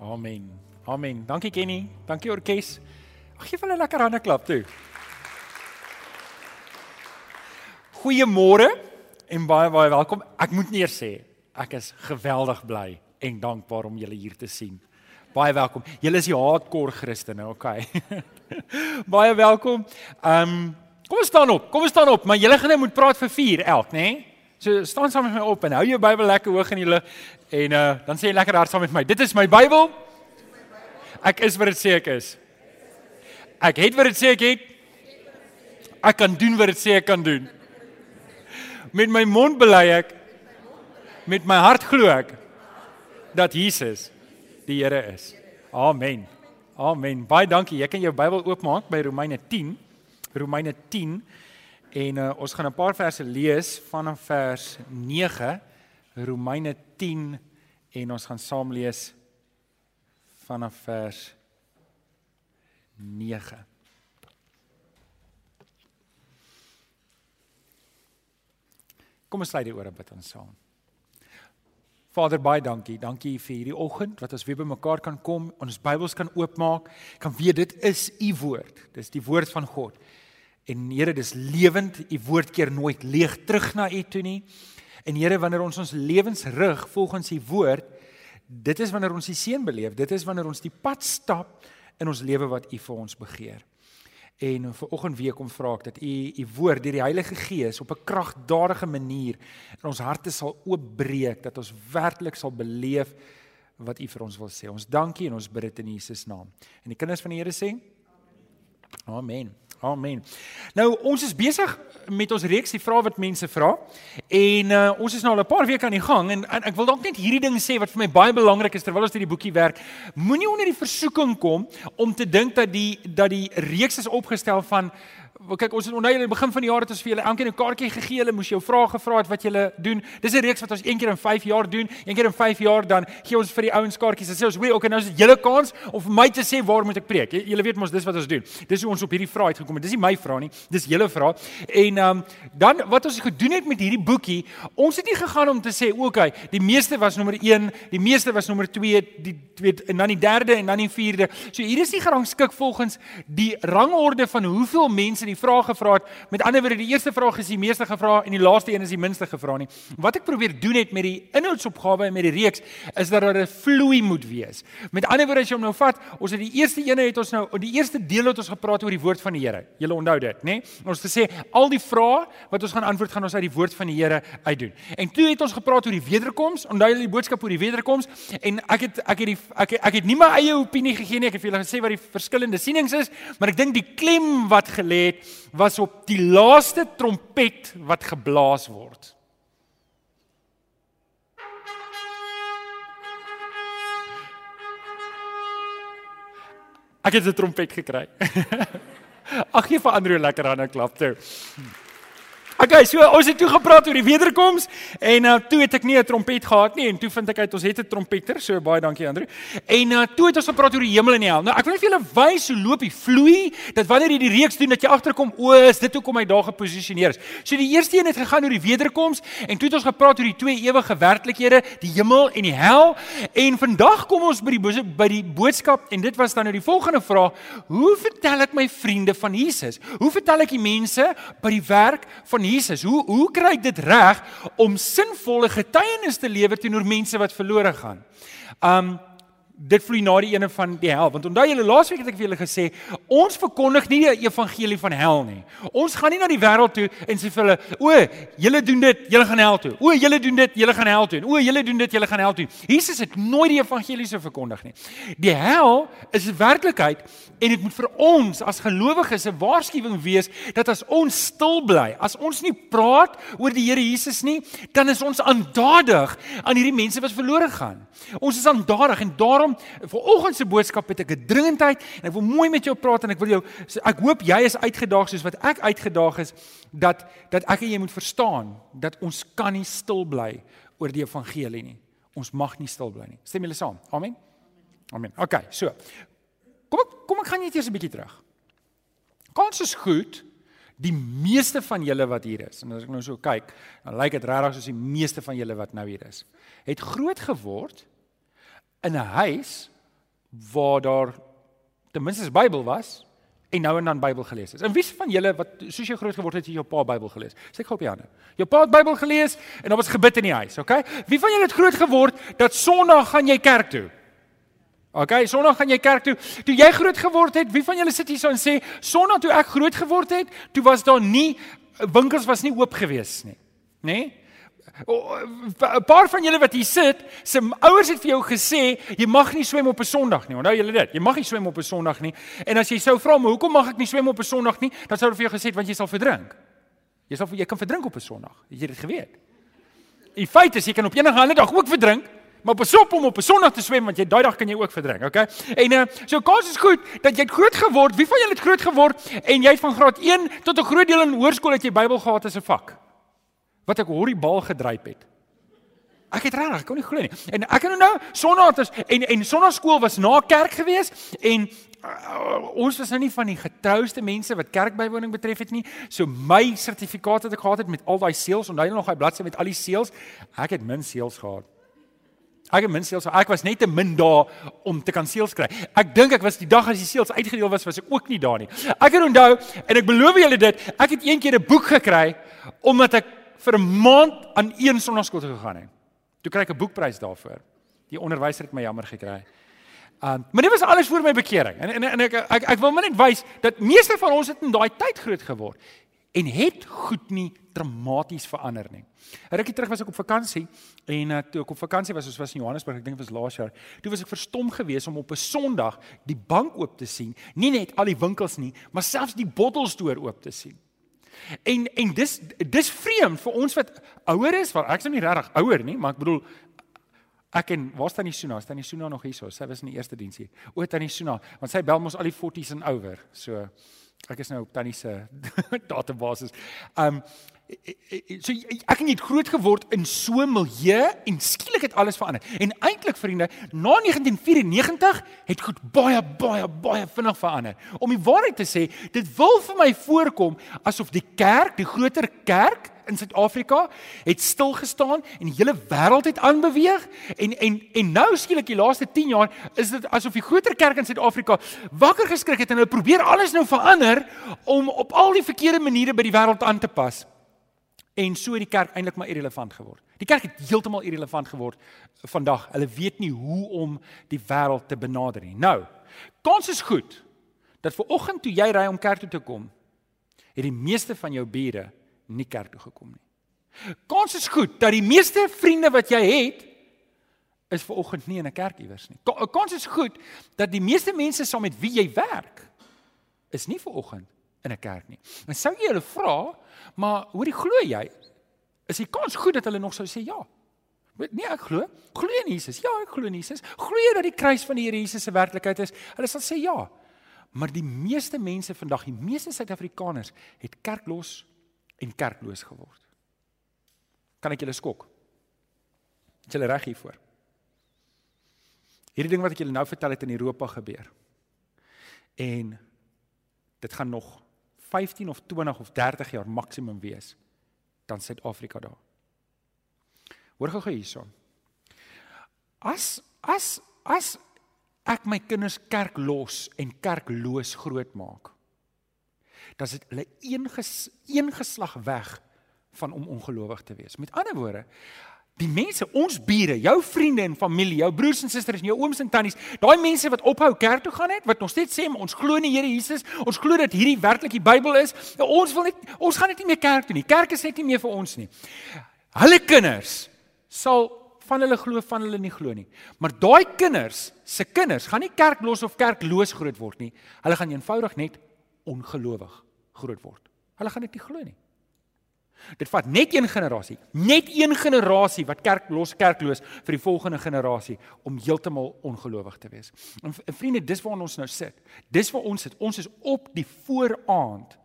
Amen. Amen. Dankie Kenny. Dankie orkes. Ag gee vir hulle lekker hande klap toe. Goeiemôre en baie baie welkom. Ek moet net sê, ek is geweldig bly en dankbaar om julle hier te sien. Baie welkom. Julle is die hardcore Christene, okay. baie welkom. Ehm um, kom ons staan op. Kom ons staan op, maar julle gaan net moet praat vir 4 elk, né? Nee? So staan saam met my op en hou jou Bybel lekker hoog in die lug en uh dan sê jy lekker hard saam met my. Dit is my Bybel. Ek is wat dit sê ek is. Ek het wat dit sê ek het. Ek kan doen wat dit sê ek kan doen. Met my mond bely ek met my hart glo ek dat Jesus die Here is. Amen. Amen. Baie dankie. Jy kan jou Bybel oopmaak by Romeine 10. Romeine 10 en uh, ons gaan 'n paar verse lees vanaf vers 9. Romeine 10 en ons gaan saam lees vanaf vers 9. Kom ons sluit die ore bid ons saam. Vader baie dankie. Dankie vir hierdie oggend wat ons weer bymekaar kan kom, ons Bybels kan oopmaak, kan weet dit is u woord. Dis die woord van God. En Here, dis lewend. U woord keer nooit leeg terug na u toe nie. En Here, wanneer ons ons lewens rig volgens u woord, dit is wanneer ons die seën beleef. Dit is wanneer ons die pad stap in ons lewe wat u vir ons begeer. En vir oggend weer kom vra ek dat u u woord deur die Heilige Gees op 'n kragtadige manier in ons harte sal oopbreek dat ons werklik sal beleef wat u vir ons wil sê. Ons dankie en ons bid dit in Jesus naam. En die kinders van die Here sê Amen. Amen. Nou ons is besig met ons reeks die vrae wat mense vra en uh, ons is nou al 'n paar weke aan die gang en, en ek wil dalk net hierdie ding sê wat vir my baie belangrik is terwyl ons hierdie boekie werk. Moenie onder die versoeking kom om te dink dat die dat die reeks is opgestel van kyk ons het onthou in die begin van die jaar het ons vir julle elkeen 'n kaartjie gegee. Hulle moes jou vrae gevra het wat julle doen. Dis 'n reeks wat ons een keer in 5 jaar doen. Een keer in 5 jaar dan gee ons vir die ouens kaartjies. Dan sê ons, "Wee, okay, nou is dit julle kans om vir my te sê waar moet ek preek?" Julle weet mos dis wat ons doen. Dis hoe ons op hierdie vraag uitgekom het. Dis nie my vraag nie. Dis julle vraag. En um, dan wat ons gedoen het met hierdie boekie, ons het nie gegaan om te sê, "Oké, okay, die meeste was nommer 1, die meeste was nommer 2, die weet en dan die derde en dan die vierde." So hier is nie gerangskik volgens die rangorde van hoeveel mense die vrae gevra het Met ander woorde, die eerste vraag is die meeste gevra en die laaste een is die minste gevra nie. Wat ek probeer doen het met die inhoudsopgawe en met die reeks is dat daar 'n vloei moet wees. Met ander woorde, as jy hom nou vat, ons het die eerste ene het ons nou, die eerste deel het ons gepraat oor die woord van die Here. Julle onthou dit, né? Ons het gesê al die vrae wat ons gaan antwoord gaan ons uit die woord van die Here uitdoen. En toe het ons gepraat oor die wederkoms. Onthou julle die boodskap oor die wederkoms en ek het ek het die ek het, ek het nie my eie opinie gegee nie. Ek het vir julle gesê wat die verskillende sienings is, maar ek dink die klem wat gelê het was op die laaste trompet wat geblaas word. Ek het 'n trompet gekry. Ag gee vir Andrew lekker aan 'n klap toe. Okay, so ons het toe gepraat oor die wederkoms en uh, toe het ek nie 'n trompet gehad nie en toe vind ek uit ons het 'n trompeter, so baie dankie Andre. En uh, toe het ons gepraat oor die hemel en die hel. Nou ek wil net vir julle wys hoe loop die vloei dat wanneer jy die reeks doen dat jy agterkom, o, is dit hoekom hy daar geposisioneer is. So die eerste een het gegaan oor die wederkoms en toe het ons gepraat oor die twee ewige werklikhede, die hemel en die hel. En vandag kom ons by die by die boodskap en dit was dan nou die volgende vraag: Hoe vertel ek my vriende van Jesus? Hoe vertel ek die mense by die werk van Jesus. Hoe hoe kry ek dit reg om sinvolle getuienis te lewer teenoor mense wat verlore gaan? Um dit vloei na die ene van die hel. Want onthou julle laasweek het ek vir julle gesê ons verkondig nie die evangelie van hel nie. Ons gaan nie na die wêreld toe en sê vir hulle o julle doen dit julle gaan hel toe. O julle doen dit julle gaan hel toe. O julle doen dit julle gaan hel toe. Jesus het nooit die evangelie so verkondig nie. Die hel is 'n werklikheid en dit moet vir ons as gelowiges 'n waarskuwing wees dat as ons stil bly as ons nie praat oor die Here Jesus nie dan is ons aandadig aan hierdie mense wat verlore gaan. Ons is aandadig en daarom daarom vir oggend se boodskap het ek 'n dringendheid en ek wil mooi met jou praat en ek wil jou ek hoop jy is uitgedaag soos wat ek uitgedaag is dat dat ek en jy moet verstaan dat ons kan nie stil bly oor die evangelie nie. Ons mag nie stil bly nie. Stem julle saam? Amen. Amen. OK, so. Kom ek kom ek gaan net eers 'n bietjie terug. Kans is goed die meeste van julle wat hier is en as ek nou so kyk, dan lyk dit regtig soos die meeste van julle wat nou hier is, het groot geword in 'n huis waar daar ten minste 'n Bybel was en nou en dan Bybel gelees het. En wie van julle wat soos jy groot geword het, het jou pa Bybel gelees? Sê ek gou op die hande. Jou pa het Bybel gelees en daar was gebid in die huis, okay? Wie van julle het groot geword dat Sondag gaan jy kerk toe? Okay, Sondag gaan jy kerk toe. Toe jy groot geword het, wie van julle sit hier so en sê Sondag toe ek groot geword het, toe was daar nie winkels was nie oop gewees nie. Nê? Nee? 'n paar van julle wat hier sit, se ouers het vir jou gesê jy mag nie swem op 'n Sondag nie. Onthou julle dit? Jy mag nie swem op 'n Sondag nie. En as jy sou vra, "Maar hoekom mag ek nie swem op 'n Sondag nie?" dan sou hulle vir jou gesê het want jy sal verdrink. Jy sal jy kan verdrink op 'n Sondag. Het jy dit geweet? Die feit is jy kan op enige ander dag ook verdrink. Maar pas op om op 'n Sondag te swem want jy daai dag kan jy ook verdrink, okay? En uh so kos is goed dat jy het groot geword. Wie van julle het groot geword en jy het van graad 1 tot 'n groot deel in hoërskool het jy Bybel gehad as 'n vak? Wat ek hoor die bal gedryp het. Ek het regtig, ek kon nie glo nie. En ek het nou Sondag is en en Sondagskool was na kerk gewees en uh, ons was nou nie van die getrouste mense wat kerkbywoning betref het nie. So my sertifikaat wat ek gehad het met al daai seels, onthou nog daai bladsy met al die seels, ek het min seels gehad. Ek het min seels, ek was net te min daar om te kan seels kry. Ek dink ek was die dag as die seels uitgedeel was, was ek ook nie daar nie. Ek het onthou en ek beloof julle dit, ek het eendag 'n boek gekry omdat ek vir 'n maand aan een sonnaarskool toe gegaan het. Toe kry ek 'n boekprys daarvoor. Die onderwyser het my jammer gekry. Um, maar dit was alles voor my bekering. En en, en ek, ek ek wil maar net wys dat meeste van ons het in daai tyd groot geword en het goed nie dramaties verander nie. Rukkie terug was ek op vakansie en uh, toe ek op vakansie was, ons was in Johannesburg, ek dink dit was laas jaar. Toe was ek verstom geweest om op 'n Sondag die bank oop te sien, nie net al die winkels nie, maar selfs die bottelstoer oop te sien. En en dis dis vreemd vir ons wat ouer is, want ek's nou nie regtig ouer nie, maar ek bedoel ek en waar staan die Suna? Staan die Suna nog hier? Sy was in die eerste diens hier. O, tannie Suna, want sy bel mos al die 40s en ouer. So ek is nou op tannie se database. Um so ek het groot geword in so 'n milieu en skielik het alles verander. En eintlik vriende, na 1994 het goed baie baie baie vinnig verander. Om die waarheid te sê, dit wil vir my voorkom asof die kerk, die groter kerk in Suid-Afrika het stil gestaan en die hele wêreld het aanbeweeg en en en nou skielik die laaste 10 jaar is dit asof die groter kerk in Suid-Afrika wakker geskrik het en hulle probeer alles nou verander om op al die verkeerde maniere by die wêreld aan te pas en so het die kerk eintlik maar irrelevant geword. Die kerk het heeltemal irrelevant geword vandag. Hulle weet nie hoe om die wêreld te benader nie. Nou, kans is goed dat ver oggend toe jy ry om kerk toe te kom, het die meeste van jou bure nie kerk toe gekom nie. Kans is goed dat die meeste vriende wat jy het is ver oggend nie in 'n kerk iewers nie. Kans is goed dat die meeste mense saam met wie jy werk is nie ver oggend in 'n kerk nie. En sou jy hulle vra, maar hoorie glo jy? Is die kans goed dat hulle nog sou sê ja? Nee, ek glo. Glo in Jesus. Ja, ek glo in Jesus. Glo jy dat die kruis van die Here Jesus se werklikheid is? Hulle sal sê ja. Maar die meeste mense vandag, die meeste Suid-Afrikaners het kerklos en kerkloos geword. Kan ek julle skok? Is julle reg hiervoor? Hierdie ding wat ek julle nou vertel het in Europa gebeur. En dit gaan nog 15 of 20 of 30 jaar maksimum wees dan Suid-Afrika daar. Hoor gou hierson. As as as ek my kinders kerk los en kerkloos grootmaak, dan is dit hulle een ges, een geslag weg van om ongelowig te wees. Met ander woorde, Die mense, ons bure, jou vriende en familie, jou broers en susters en jou ooms en tannies, daai mense wat ophou kerk toe gaan het, wat nog steeds sê ons glo in die Here Jesus, ons glo dat hierdie werklik die Bybel is, ja, ons wil net ons gaan net nie meer kerk toe nie. Kerk is net nie meer vir ons nie. Hulle kinders sal van hulle glo van hulle nie glo nie. Maar daai kinders, se kinders gaan nie kerklos of kerkloos groot word nie. Hulle gaan eenvoudig net ongelowig groot word. Hulle gaan dit nie glo nie. Dit vat net een generasie, net een generasie wat kerk los kerkloos vir die volgende generasie om heeltemal ongelowig te wees. En vriende, dis waar ons nou sit. Dis waar ons sit. Ons is op die vooraand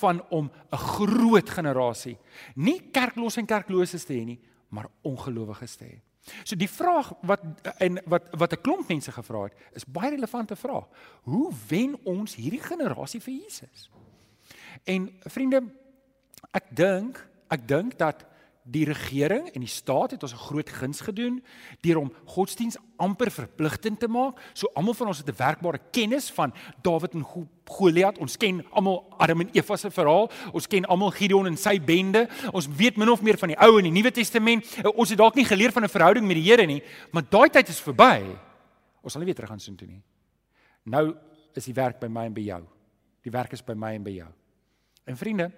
van om 'n groot generasie nie kerklos en kerkloses te hê nie, maar ongelowiges te hê. So die vraag wat en wat wat 'n klomp mense gevra het, is baie relevante vraag. Hoe wen ons hierdie generasie vir Jesus? En vriende, Ek dink, ek dink dat die regering en die staat het ons 'n groot guns gedoen deur om godsdiens amper verpligtend te maak. So almal van ons het 'n werkbare kennis van Dawid en Goliat. Ons ken almal Adam en Eva se verhaal. Ons ken almal Gideon en sy bende. Ons weet min of meer van die Ou en die Nuwe Testament. Ons het dalk nie geleer van 'n verhouding met die Here nie, maar daai tyd is verby. Ons sal nie weer terug gaan soontoe nie. Nou is die werk by my en by jou. Die werk is by my en by jou. En vriende,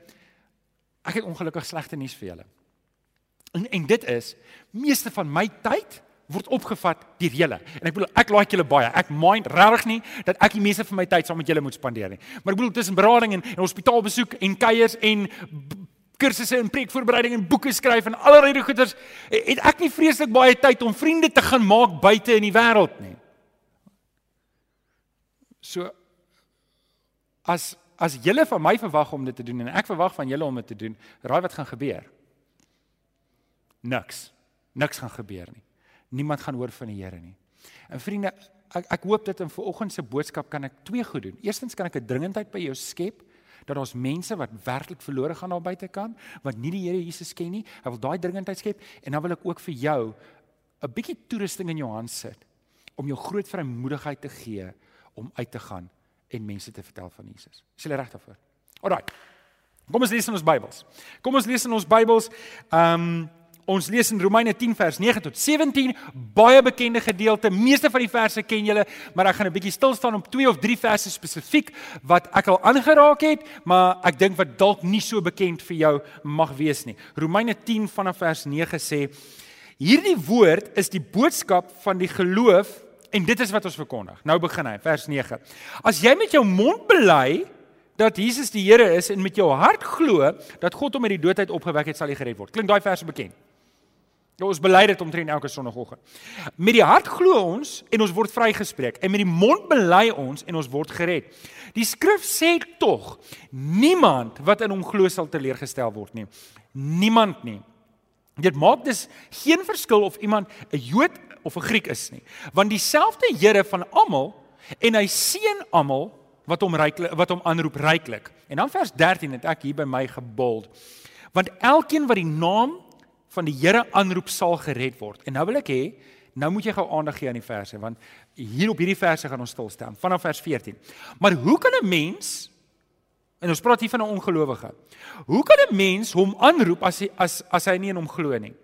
ek het ongelukkig slegte nuus vir julle. En en dit is meeste van my tyd word opgevat deur julle. En ek bedoel ek like julle baie. Ek mind regtig nie dat ek die meeste van my tyd saam met julle moet spandeer nie. Maar ek bedoel tussen berading en, en hospitaalbesoek en kuiers en kursusse en preekvoorbereiding en boeke skryf en allerlei goeders het ek nie vreeslik baie tyd om vriende te gaan maak buite in die wêreld nie. So as as julle van my verwag om dit te doen en ek verwag van julle om dit te doen, raai wat gaan gebeur? niks. Niks gaan gebeur nie. Niemand gaan hoor van die Here nie. En vriende, ek ek hoop dit in vanoggend se boodskap kan ek twee goed doen. Eerstens kan ek 'n dringendheid by jou skep dat ons mense wat werklik verlore gaan daar buite kan, wat nie die Here Jesus ken nie. Ek wil daai dringendheid skep en dan wil ek ook vir jou 'n bietjie toerusting in jou hand sit om jou groot vrymoedigheid te gee om uit te gaan en mense te vertel van Jesus. Is jy reg daarvoor? Alraai. Kom ons lees in ons Bybels. Kom ons lees in ons Bybels. Ehm um, Ons lees in Romeine 10 vers 9 tot 17, baie bekende gedeelte. Meeste van die verse ken julle, maar ek gaan 'n bietjie stil staan op twee of drie verse spesifiek wat ek al aangeraak het, maar ek dink wat dalk nie so bekend vir jou mag wees nie. Romeine 10 vanaf vers 9 sê: Hierdie woord is die boodskap van die geloof en dit is wat ons verkondig. Nou begin hy, vers 9. As jy met jou mond bely dat Jesus die Here is en met jou hart glo dat God hom uit die dood uit opgewek het, sal jy gered word. Klink daai verse bekend? Ja, ons bely dit omtrent elke sonoggend. Met die hart glo ons en ons word vrygespreek en met die mond bely ons en ons word gered. Die skrif sê tog niemand wat in hom glo sal teleurgestel word nie. Niemand nie. Dit maak dus geen verskil of iemand 'n Jood of 'n Griek is nie, want dieselfde Here van almal en hy seën almal wat hom ryklik wat hom aanroep ryklik. En dan vers 13 het ek hier by my gebold. Want elkeen wat die naam van die Here aanroep sal gered word. En nou wil ek hê, nou moet jy gou aandag gee aan die verse want hier op hierdie verse gaan ons stil staan vanaf vers 14. Maar hoe kan 'n mens en ons praat hier van 'n ongelowige. Hoe kan 'n mens hom aanroep as hy as as hy nie in hom glo nie?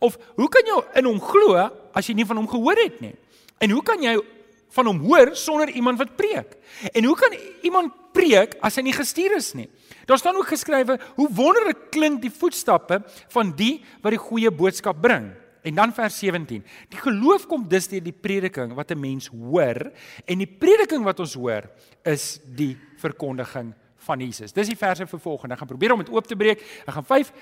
Of hoe kan jy in hom glo as jy nie van hom gehoor het nie? En hoe kan jy van hom hoor sonder iemand wat preek? En hoe kan iemand preek as hy nie gestuur is nie? Daar staan ook geskrywe hoe wonderlik klink die voetstappe van die wat die goeie boodskap bring. En dan vers 17. Die geloof kom dus deur die prediking wat 'n mens hoor en die prediking wat ons hoor is die verkondiging van Jesus. Dis die verse vir volgende. Ek gaan probeer om dit oop te breek. Ek gaan 5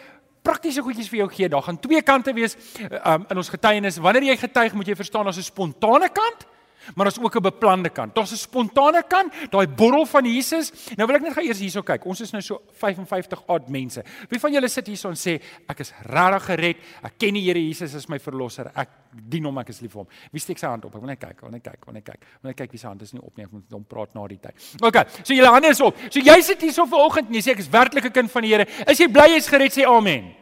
praktiese goedjies vir jou gee. Daar gaan twee kante wees um, in ons getuienis. Wanneer jy getuig, moet jy verstaan daar's 'n spontane kant Maar daar's ook 'n beplande kant. Daar's 'n spontane kant, daai borrel van Jesus. Nou wil ek net gou eers hierso kyk. Ons is nou so 55 odd mense. Wie van julle sit hierso en sê ek is regtig gered. Ek ken die Here Jesus as my verlosser. Ek dien hom, ek is lief vir hom. Wie steek sy hand op? Ek wil net kyk, wil net kyk, wil net kyk. Wil net kyk wie se hand is nie op nie. Ek moet hom praat na die tyd. OK. So julle hande is op. So jy sit hierso vanoggend en jy sê ek is werklik 'n kind van die Here. Is jy bly jy's gered? Sê amen.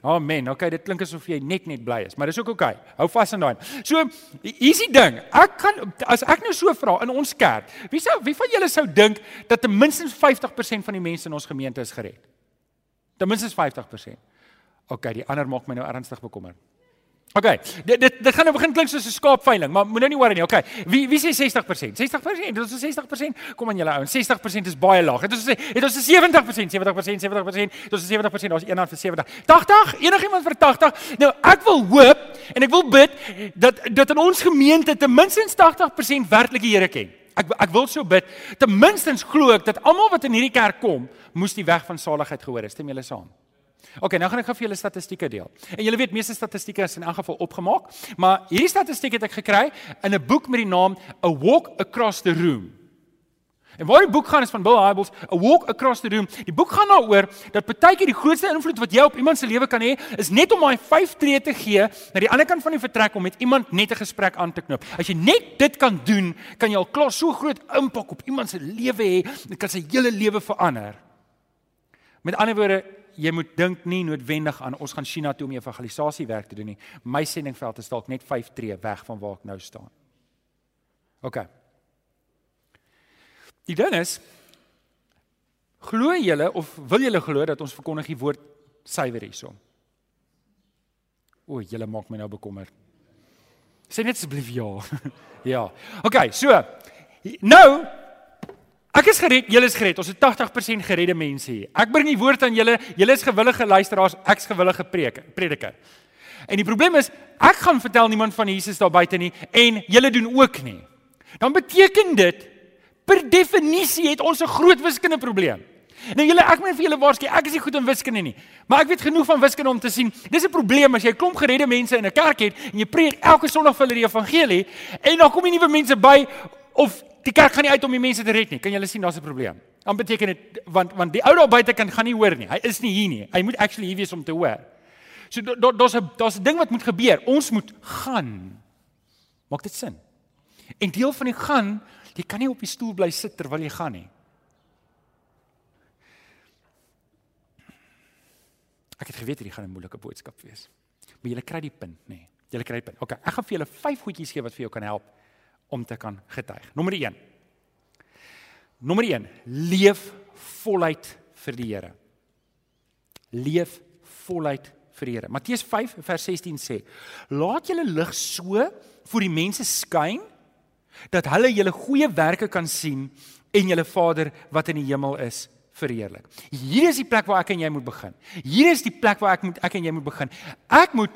Amen. Okay, dit klink asof jy net net bly is, maar dis ook okay. Hou vas aan daai. So, hier's die ding. Ek kan as ek nou so vra in ons kerk, wie sou wie van julle sou dink dat ten minste 50% van die mense in ons gemeente is gered? Ten minste 50%. Okay, die ander maak my nou ernstig bekommerd. OK. Dit dit dit gaan nou begin klink soos 'n skaapveiling, maar moenie worry nie. OK. Wie wie sê 60%? 60%. Dit is 60%. Kom aan julle ouens. 60% is baie laag. Dit is sê dit is 70%, 70%, 70%. Dit is 70%. Daar's een aan vir 70. 80? Enigiemand vir 80? Nou, ek wil hoop en ek wil bid dat dat in ons gemeente ten minste 80% werklik die Here ken. Ek ek wil so bid. Ten minste glo ek dat almal wat in hierdie kerk kom, moes die weg van saligheid gehoor het. Stem julle saam? OK, nou gaan ek gou vir julle statistieke deel. En julle weet meeste statistieke is in elk geval opgemaak, maar hierdie statistiek het ek gekry in 'n boek met die naam A Walk Across the Room. En waar die boek gaan is van Bill Hybels, A Walk Across the Room. Die boek gaan daaroor dat partykeer die grootste invloed wat jy op iemand se lewe kan hê, is net om daai 5 tree te gee na die ander kant van die vertrek om met iemand net 'n gesprek aan te knoop. As jy net dit kan doen, kan jy al klaar so groot impak op iemand se lewe hê, dit kan sy hele lewe verander. Met ander woorde, jy moet dink nie noodwendig aan ons gaan China toe om evangelisasie werk te doen nie. My sendingveld is dalk net 5 tree weg van waar ek nou staan. OK. Die ding is glo julle of wil julle glo dat ons verkondig die woord suiwer hierso? O, julle maak my nou bekommerd. Sê net asseblief ja. ja. OK, so nou Ek is gered, julle is gered. Ons het 80% geredde mense hier. Ek bring die woord aan julle. Julle is gewillige luisteraars, ek's gewillige preek, prediker. En die probleem is, ek gaan vertel niemand van Jesus daar buite nie en julle doen ook nie. Dan beteken dit per definisie het ons 'n groot wiskundige probleem. Nou julle, ek moet vir julle waarsku, ek is nie goed in wiskunde nie, maar ek weet genoeg van wiskunde om te sien, dis 'n probleem as jy 'n klomp geredde mense in 'n kerk het en jy preek elke Sondag vir hulle die evangelie en dan kom jy nuwe mense by of die kerk gaan nie uit om die mense te red nie. Kan julle sien daar's 'n probleem? Dan beteken dit want want die ou daar buite kan gaan nie hoor nie. Hy is nie hier nie. Hy moet actually hier wees om te hoor. So daar's 'n daar's 'n ding wat moet gebeur. Ons moet gaan. Maak dit sin? En deel van die gaan, jy kan nie op die stoel bly sit terwyl jy gaan nie. Ek het geweet hierdie gaan 'n moeilike boodskap wees. Maar jy kry die punt, nê? Nee. Jy kry die punt. OK, ek gaan vir julle vyf goedjies gee wat vir jou kan help om te kan getuig. Nommer 1. Nommer 1, leef voluit vir die Here. Leef voluit vir die Here. Matteus 5 vers 16 sê: "Laat julle lig so voor die mense skyn dat hulle julle goeie werke kan sien en julle Vader wat in die hemel is verheerlik." Hier is die plek waar ek en jy moet begin. Hier is die plek waar ek moet ek en jy moet begin. Ek moet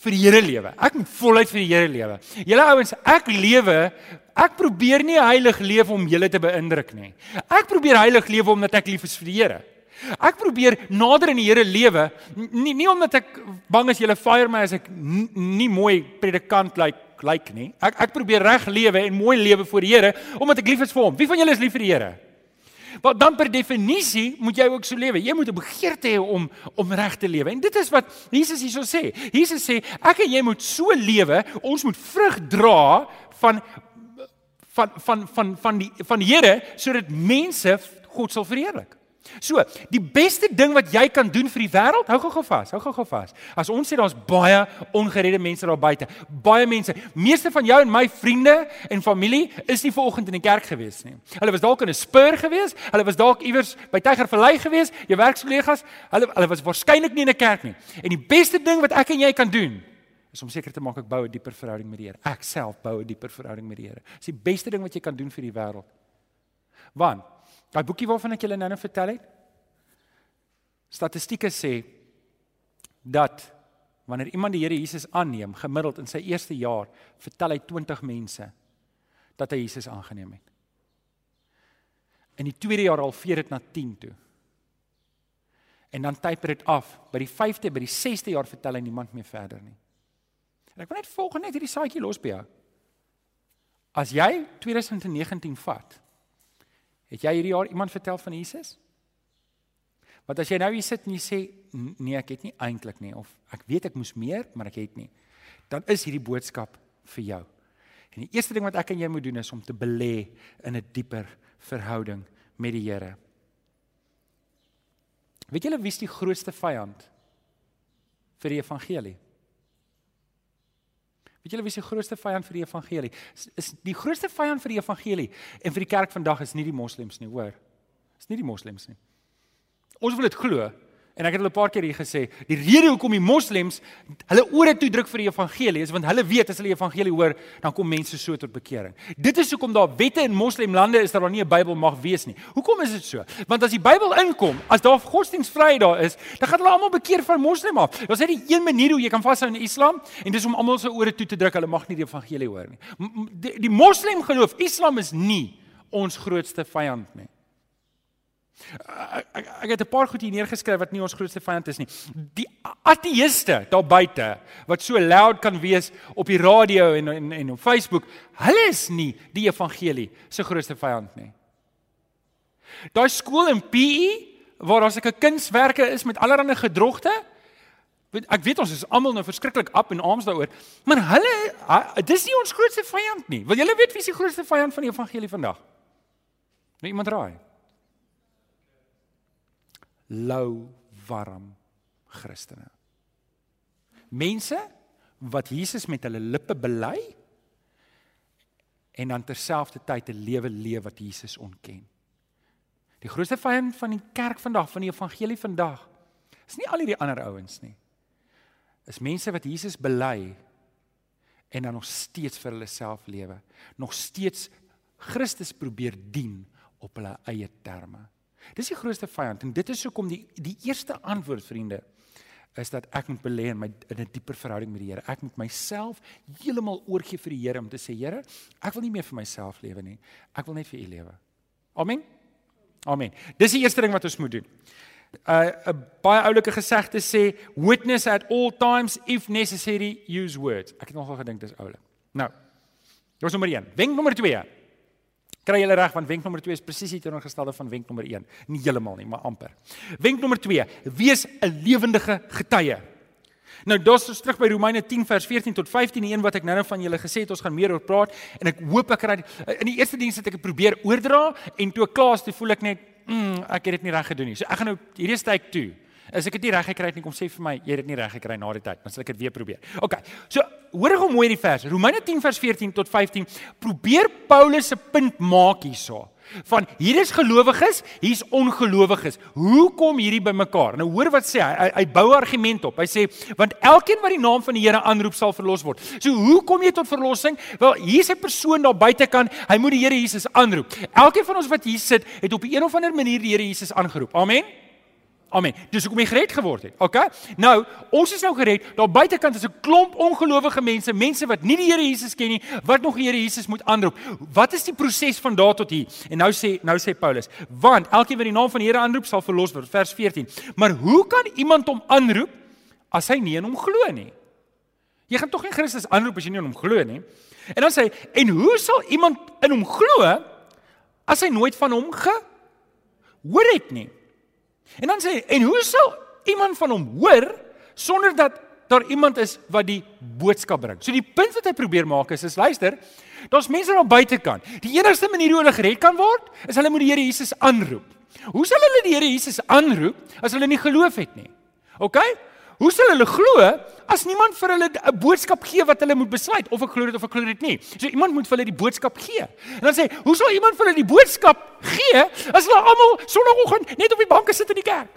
vir die Here lewe. Ek moet voluit vir die Here lewe. Julle ouens, ek lewe, ek probeer nie heilig leef om julle te beïndruk nie. Ek probeer heilig lewe omdat ek lief is vir die Here. Ek probeer nader in die Here lewe, nie nie omdat ek bang is julle fire my as ek nie mooi predikant lyk like, lyk like nie. Ek ek probeer reg lewe en mooi lewe voor die Here omdat ek lief is vir hom. Wie van julle is lief vir die Here? Want dan per definisie moet jy ook so lewe. Jy moet 'n begeerte hê om om reg te lewe. En dit is wat Jesus hierso sê. Jesus sê ek en jy moet so lewe, ons moet vrug dra van van van van van die van die Here sodat mense God sal verheerlik. So, die beste ding wat jy kan doen vir die wêreld, hou gou-gou vas, hou gou-gou vas. As ons sê daar's baie ongeredde mense daar buite, baie mense, meeste van jou en my vriende en familie is nie vanoggend in die kerk gewees nie. Hulle was dalk in 'n spur gewees, hulle was dalk iewers by Tygervallei gewees, jou werkskollegas, hulle hulle was waarskynlik nie in 'n kerk nie. En die beste ding wat ek en jy kan doen, is om seker te maak ek bou 'n dieper verhouding met die Here. Ek self bou 'n dieper verhouding met die Here. Dis die beste ding wat jy kan doen vir die wêreld. Want Daai boekie waarvan ek julle nou-nou vertel het. Statistieke sê dat wanneer iemand die Here Jesus aanneem, gemiddeld in sy eerste jaar, vertel hy 20 mense dat hy Jesus aangeneem het. In die tweede jaar al veer dit na 10 toe. En dan typer dit af. By die 5de, by die 6de jaar vertel hy niemand meer verder nie. En ek wil net volgens net hierdie saadjie los by jou. As jy 2019 vat Het jy hierdie jaar iemand vertel van Jesus? Want as jy nou hier sit en jy sê nee, ek het nie eintlik nie of ek weet ek moes meer, maar ek het nie, dan is hierdie boodskap vir jou. En die eerste ding wat ek en jy moet doen is om te belê in 'n dieper verhouding met die Here. Weet julle wie is die grootste vyand vir die evangelie? Weet julle wie die grootste vyand vir die evangelie? Is, is die grootste vyand vir die evangelie en vir die kerk vandag is nie die moslems nie, hoor. Is nie die moslems nie. Ons wil dit glo, En ek het al 'n paar keer hier gesê, die rede hoekom die moslems hulle ore toe druk vir die evangelie is want hulle weet as hulle die evangelie hoor, dan kom mense so tot bekering. Dit is hoekom daar wette in moslemlande is dat daar nie 'n Bybel mag wees nie. Hoekom is dit so? Want as die Bybel inkom, as daar godsdienstvryheid daar is, dan gaan hulle almal bekeer van moslim af. Daar's net die een manier hoe jy kan vashou in Islam en dis om almal se ore toe te druk, hulle mag nie die evangelie hoor nie. Die, die moslim geloof, Islam is nie ons grootste vyand nie. Ek, ek, ek het 'n paar goed hier neergeskryf wat nie ons grootste vyand is nie. Die ateëste daar buite wat so loud kan wees op die radio en en en op Facebook, hulle is nie die evangelie se grootste vyand nie. Daai skool in PE waar daar seker kunswerke is met allerlei gedrogte. Ek weet ons is almal nou verskriklik op en arms daaroor, maar hulle dis nie ons grootste vyand nie. Wil julle weet wie die grootste vyand van die evangelie vandag? Nou iemand raai lou warm Christene. Mense wat Jesus met hulle lippe bely en dan terselfdertyd 'n lewe leef wat Jesus ontken. Die grootste vyand van die kerk vandag, van die evangelie vandag, is nie al hierdie ander ouens nie. Is mense wat Jesus bely en dan nog steeds vir hulle self lewe, nog steeds Christus probeer dien op hulle eie terme. Dis die grootste vyand en dit is hoekom die die eerste antwoord vriende is dat ek moet belê in my in 'n dieper verhouding met die Here. Ek moet myself heeltemal oorgee vir die Here om te sê Here, ek wil nie meer vir myself lewe nie. Ek wil net vir U lewe. Amen. Amen. Dis die eerste ding wat ons moet doen. 'n uh, 'n baie oulike gesegde sê witness at all times if necessary use words. Ek het nogal gedink dis oulik. Nou. Dit was nommer 1. Wenk nommer 2. Kry julle reg want wenk nommer 2 is presies die teenoorgestelde van wenk nommer 1. Nie heeltemal nie, maar amper. Wenk nommer 2: Wees 'n lewendige getuie. Nou dis ons terug by Romeine 10 vers 14 tot 15, die een wat ek nou-nou van julle gesê het ons gaan meer oor praat en ek hoop ek kry in die eerste diens het ek probeer oordra en toe ek klaar is, toe voel ek net, mm, ek het dit nie reg gedoen nie. So ek gaan nou hierdie steek toe. As ek dit nie reg gekry het nie, kom sê vir my, jy het dit nie reg gekry na die tyd, dan sal ek dit weer probeer. OK. So, hoor gou mooi die vers. Romeine 10 vers 14 tot 15. Probeer Paulus se punt maak hierso. Van hier is gelowiges, hier's ongelowiges. Hoe kom hierdie bymekaar? Nou hoor wat sê hy. Hy, hy bou argument op. Hy sê want elkeen wat die naam van die Here aanroep sal verlos word. So hoe kom jy tot verlossing? Wel, hier's 'n persoon daar buitekant. Hy moet die Here Jesus aanroep. Elkeen van ons wat hier sit, het op 'n of ander manier die Here Jesus aangeroep. Amen. Amen. Dis hoekom jy gered geword het. OK? Nou, ons is nou gered. Daar buitekant is 'n klomp ongelowige mense, mense wat nie die Here Jesus ken nie, wat nog die Here Jesus moet aanroep. Wat is die proses van daar tot hier? En nou sê nou sê Paulus, want elkeen wat die naam van die Here aanroep, sal verlos word. Vers 14. Maar hoe kan iemand hom aanroep as hy nie in hom glo nie? Jy gaan tog nie Christus aanroep as jy nie in hom glo nie. En dan sê hy, en hoe sal iemand in hom glo as hy nooit van hom gehoor het nie? En dan sê hy, en hoe sal iemand van hom hoor sonder dat daar iemand is wat die boodskap bring? So die punt wat hy probeer maak is, is luister, daar's mense aan buitekant. Die enigste manier hoe hulle gered kan word, is hulle moet die Here Jesus aanroep. Hoe sal hulle die Here Jesus aanroep as hulle nie geloof het nie? OK? Hoe sal hulle glo as niemand vir hulle 'n boodskap gee wat hulle moet besluit of ek glo dit of ek glo dit nie? So iemand moet vir hulle die boodskap gee. En dan sê, hoe sal iemand vir hulle die boodskap gee as hulle almal sonoggend net op die banke sit in die kerk?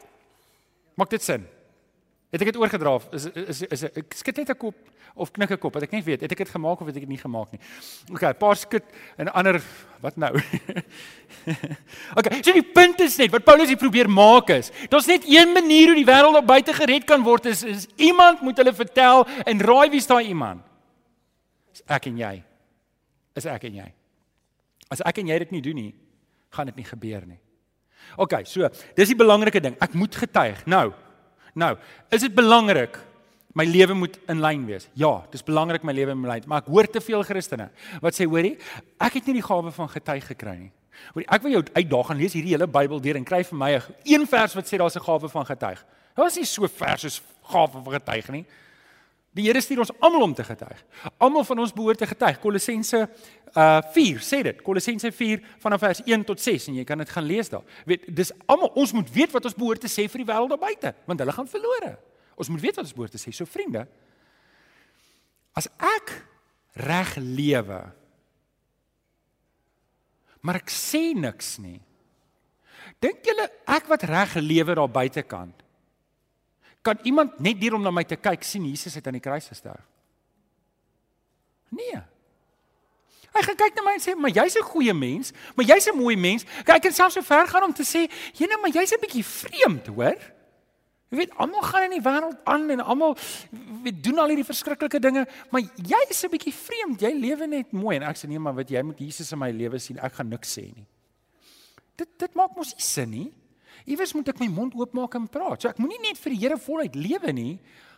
Maak dit sin? Het ek dit oorgedra? Is is is, is ek skud net 'n kop of knik 'n kop, wat ek nie weet, het ek dit gemaak of het ek dit nie gemaak nie. OK, 'n paar skud en ander wat nou? OK, so die punt is net wat Paulus hier probeer maak is, daar's net een manier hoe die wêreld op buite gered kan word is, is iemand moet hulle vertel en raai wie's daai iemand? Is ek en jy. Is ek en jy. As ek en jy dit nie doen nie, gaan dit nie gebeur nie. OK, so, dis die belangrike ding. Ek moet getuig. Nou, nou, is dit belangrik My lewe moet in lyn wees. Ja, dis belangrik my lewe moet in lyn, maar ek hoor te veel Christene wat sê, hoorie, ek het nie die gawe van getuig gekry nie. Hoorie, ek wil jou uitdaag en lees hierdie hele Bybel deur en kry vir my een vers wat sê daar's 'n gawe van getuig. Daar is nie so vers soos gawe van getuig nie. Die Here stuur ons almal om te getuig. Almal van ons behoort te getuig. Kolossense uh 4 sê dit. Kolossense 4 vanaf vers 1 tot 6 en jy kan dit gaan lees daar. Weet, dis almal ons moet weet wat ons behoort te sê vir die wêreld daar buite, want hulle gaan verlore. Ons moet weet wat ons behoort te sê. So vriende, as ek reg lewe, maar ek sê niks nie. Dink julle ek wat reg lewe daar buitekant? Kan iemand net hier om na my te kyk sien Jesus het aan die kruis gesterf? Nee. Hy gaan kyk na my en sê, "Maar jy's 'n goeie mens, maar jy's 'n mooi mens." Kyk, ek kan selfs so ver gaan om te sê, "Jene, maar jy's 'n bietjie vreemd, hoor?" Jy weet almal gaan in die wêreld aan en almal weet doen al hierdie verskriklike dinge, maar jy is 'n bietjie vreemd. Jy lewe net mooi en ek sê nee, maar wat jy moet Jesus in my lewe sien. Ek gaan niks sê nie. Dit dit maak mos nie sin nie. Iewers moet ek my mond oopmaak en praat. So ek moenie net vir die Here voluit lewe nie,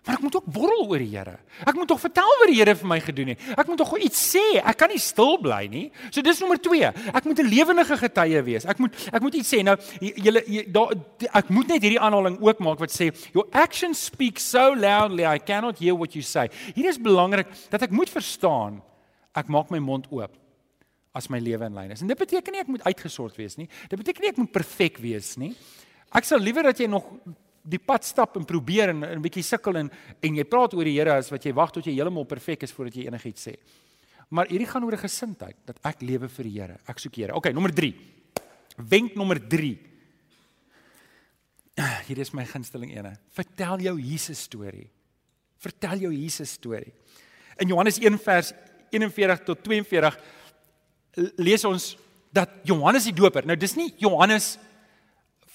maar ek moet ook borrel oor die Here. Ek moet tog vertel wat die Here vir my gedoen het. Ek moet tog iets sê. Ek kan nie stil bly nie. So dis nommer 2. Ek moet 'n lewendige getuie wees. Ek moet ek moet iets sê. Nou julle daar ek moet net hierdie aanhaling ook maak wat sê your actions speak so loudly I cannot hear what you say. Hier is belangrik dat ek moet verstaan. Ek maak my mond oop as my lewe in lyn is. En dit beteken nie ek moet uitgesort wees nie. Dit beteken nie ek moet perfek wees nie. Ek sal liewer dat jy nog die pad stap en probeer en 'n bietjie sukkel en en jy praat oor die Here as wat jy wag tot jy heeltemal perfek is voordat jy enigiets sê. Maar hierdie gaan oor 'n gesindheid dat ek lewe vir die Here. Ek soek die Here. Okay, nommer 3. Wenk nommer 3. Hier is my gunsteling ene. Vertel jou Jesus storie. Vertel jou Jesus storie. In Johannes 1 vers 41 tot 42 lees ons dat Johannes die Doper. Nou dis nie Johannes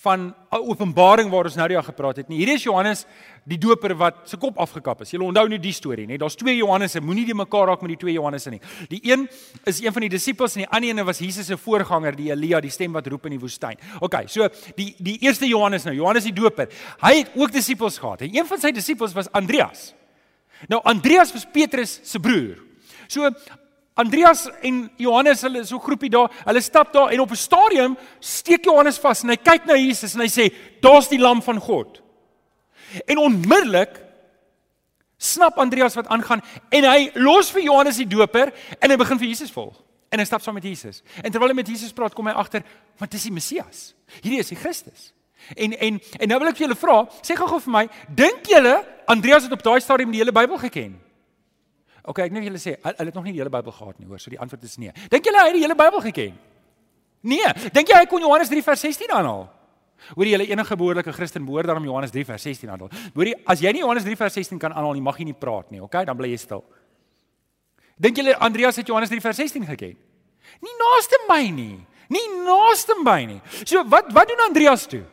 van Openbaring waar ons nou dag gepraat het nie. Hierdie is Johannes die Doper wat se kop afgekap is. Jy onthou nou die storie, nê? Daar's twee Johannese, moenie die mekaar raak met die twee Johannese nie. Die een is een van die disippels en die ander een was Jesus se voorganger, die Elia, die stem wat roep in die woestyn. OK, so die die eerste Johannes nou, Johannes die Doper. Hy het ook disippels gehad. En een van sy disippels was Andreas. Nou Andreas was Petrus se broer. So Andreas en Johannes, hulle so 'n groepie daar, hulle stap daar en op 'n stadium steek Johannes vas en hy kyk na Jesus en hy sê, "Daar's die lam van God." En onmiddellik snap Andreas wat aangaan en hy los vir Johannes die Doper en hy begin vir Jesus volg. En hy stap saam met Jesus. En terwyl hy met Jesus praat, kom hy agter, "Want dis die Messias. Hierdie is die Christus." En en en nou wil ek vir julle vra, sê gou-gou vir my, dink julle Andreas het op daai stadium die hele Bybel geken? OK, ek net julle sê, hulle het nog nie die hele Bybel gehad nie, hoor. So die antwoord is nee. Dink julle hy het die hele Bybel geken? Nee. Dink jy hy kon Johannes 3 vers 16 aanhaal? Hoor jy, enige behoorlike Christen behoort daarom Johannes 3 vers 16 aanhaal. Hoor jy, as jy nie Johannes 3 vers 16 kan aanhaal nie, mag jy nie praat nie, OK? Dan bly jy stil. Dink julle Andreas het Johannes 3 vers 16 geken? Nie naaste my nie. Nie naaste my nie. So wat wat doen Andreas toe?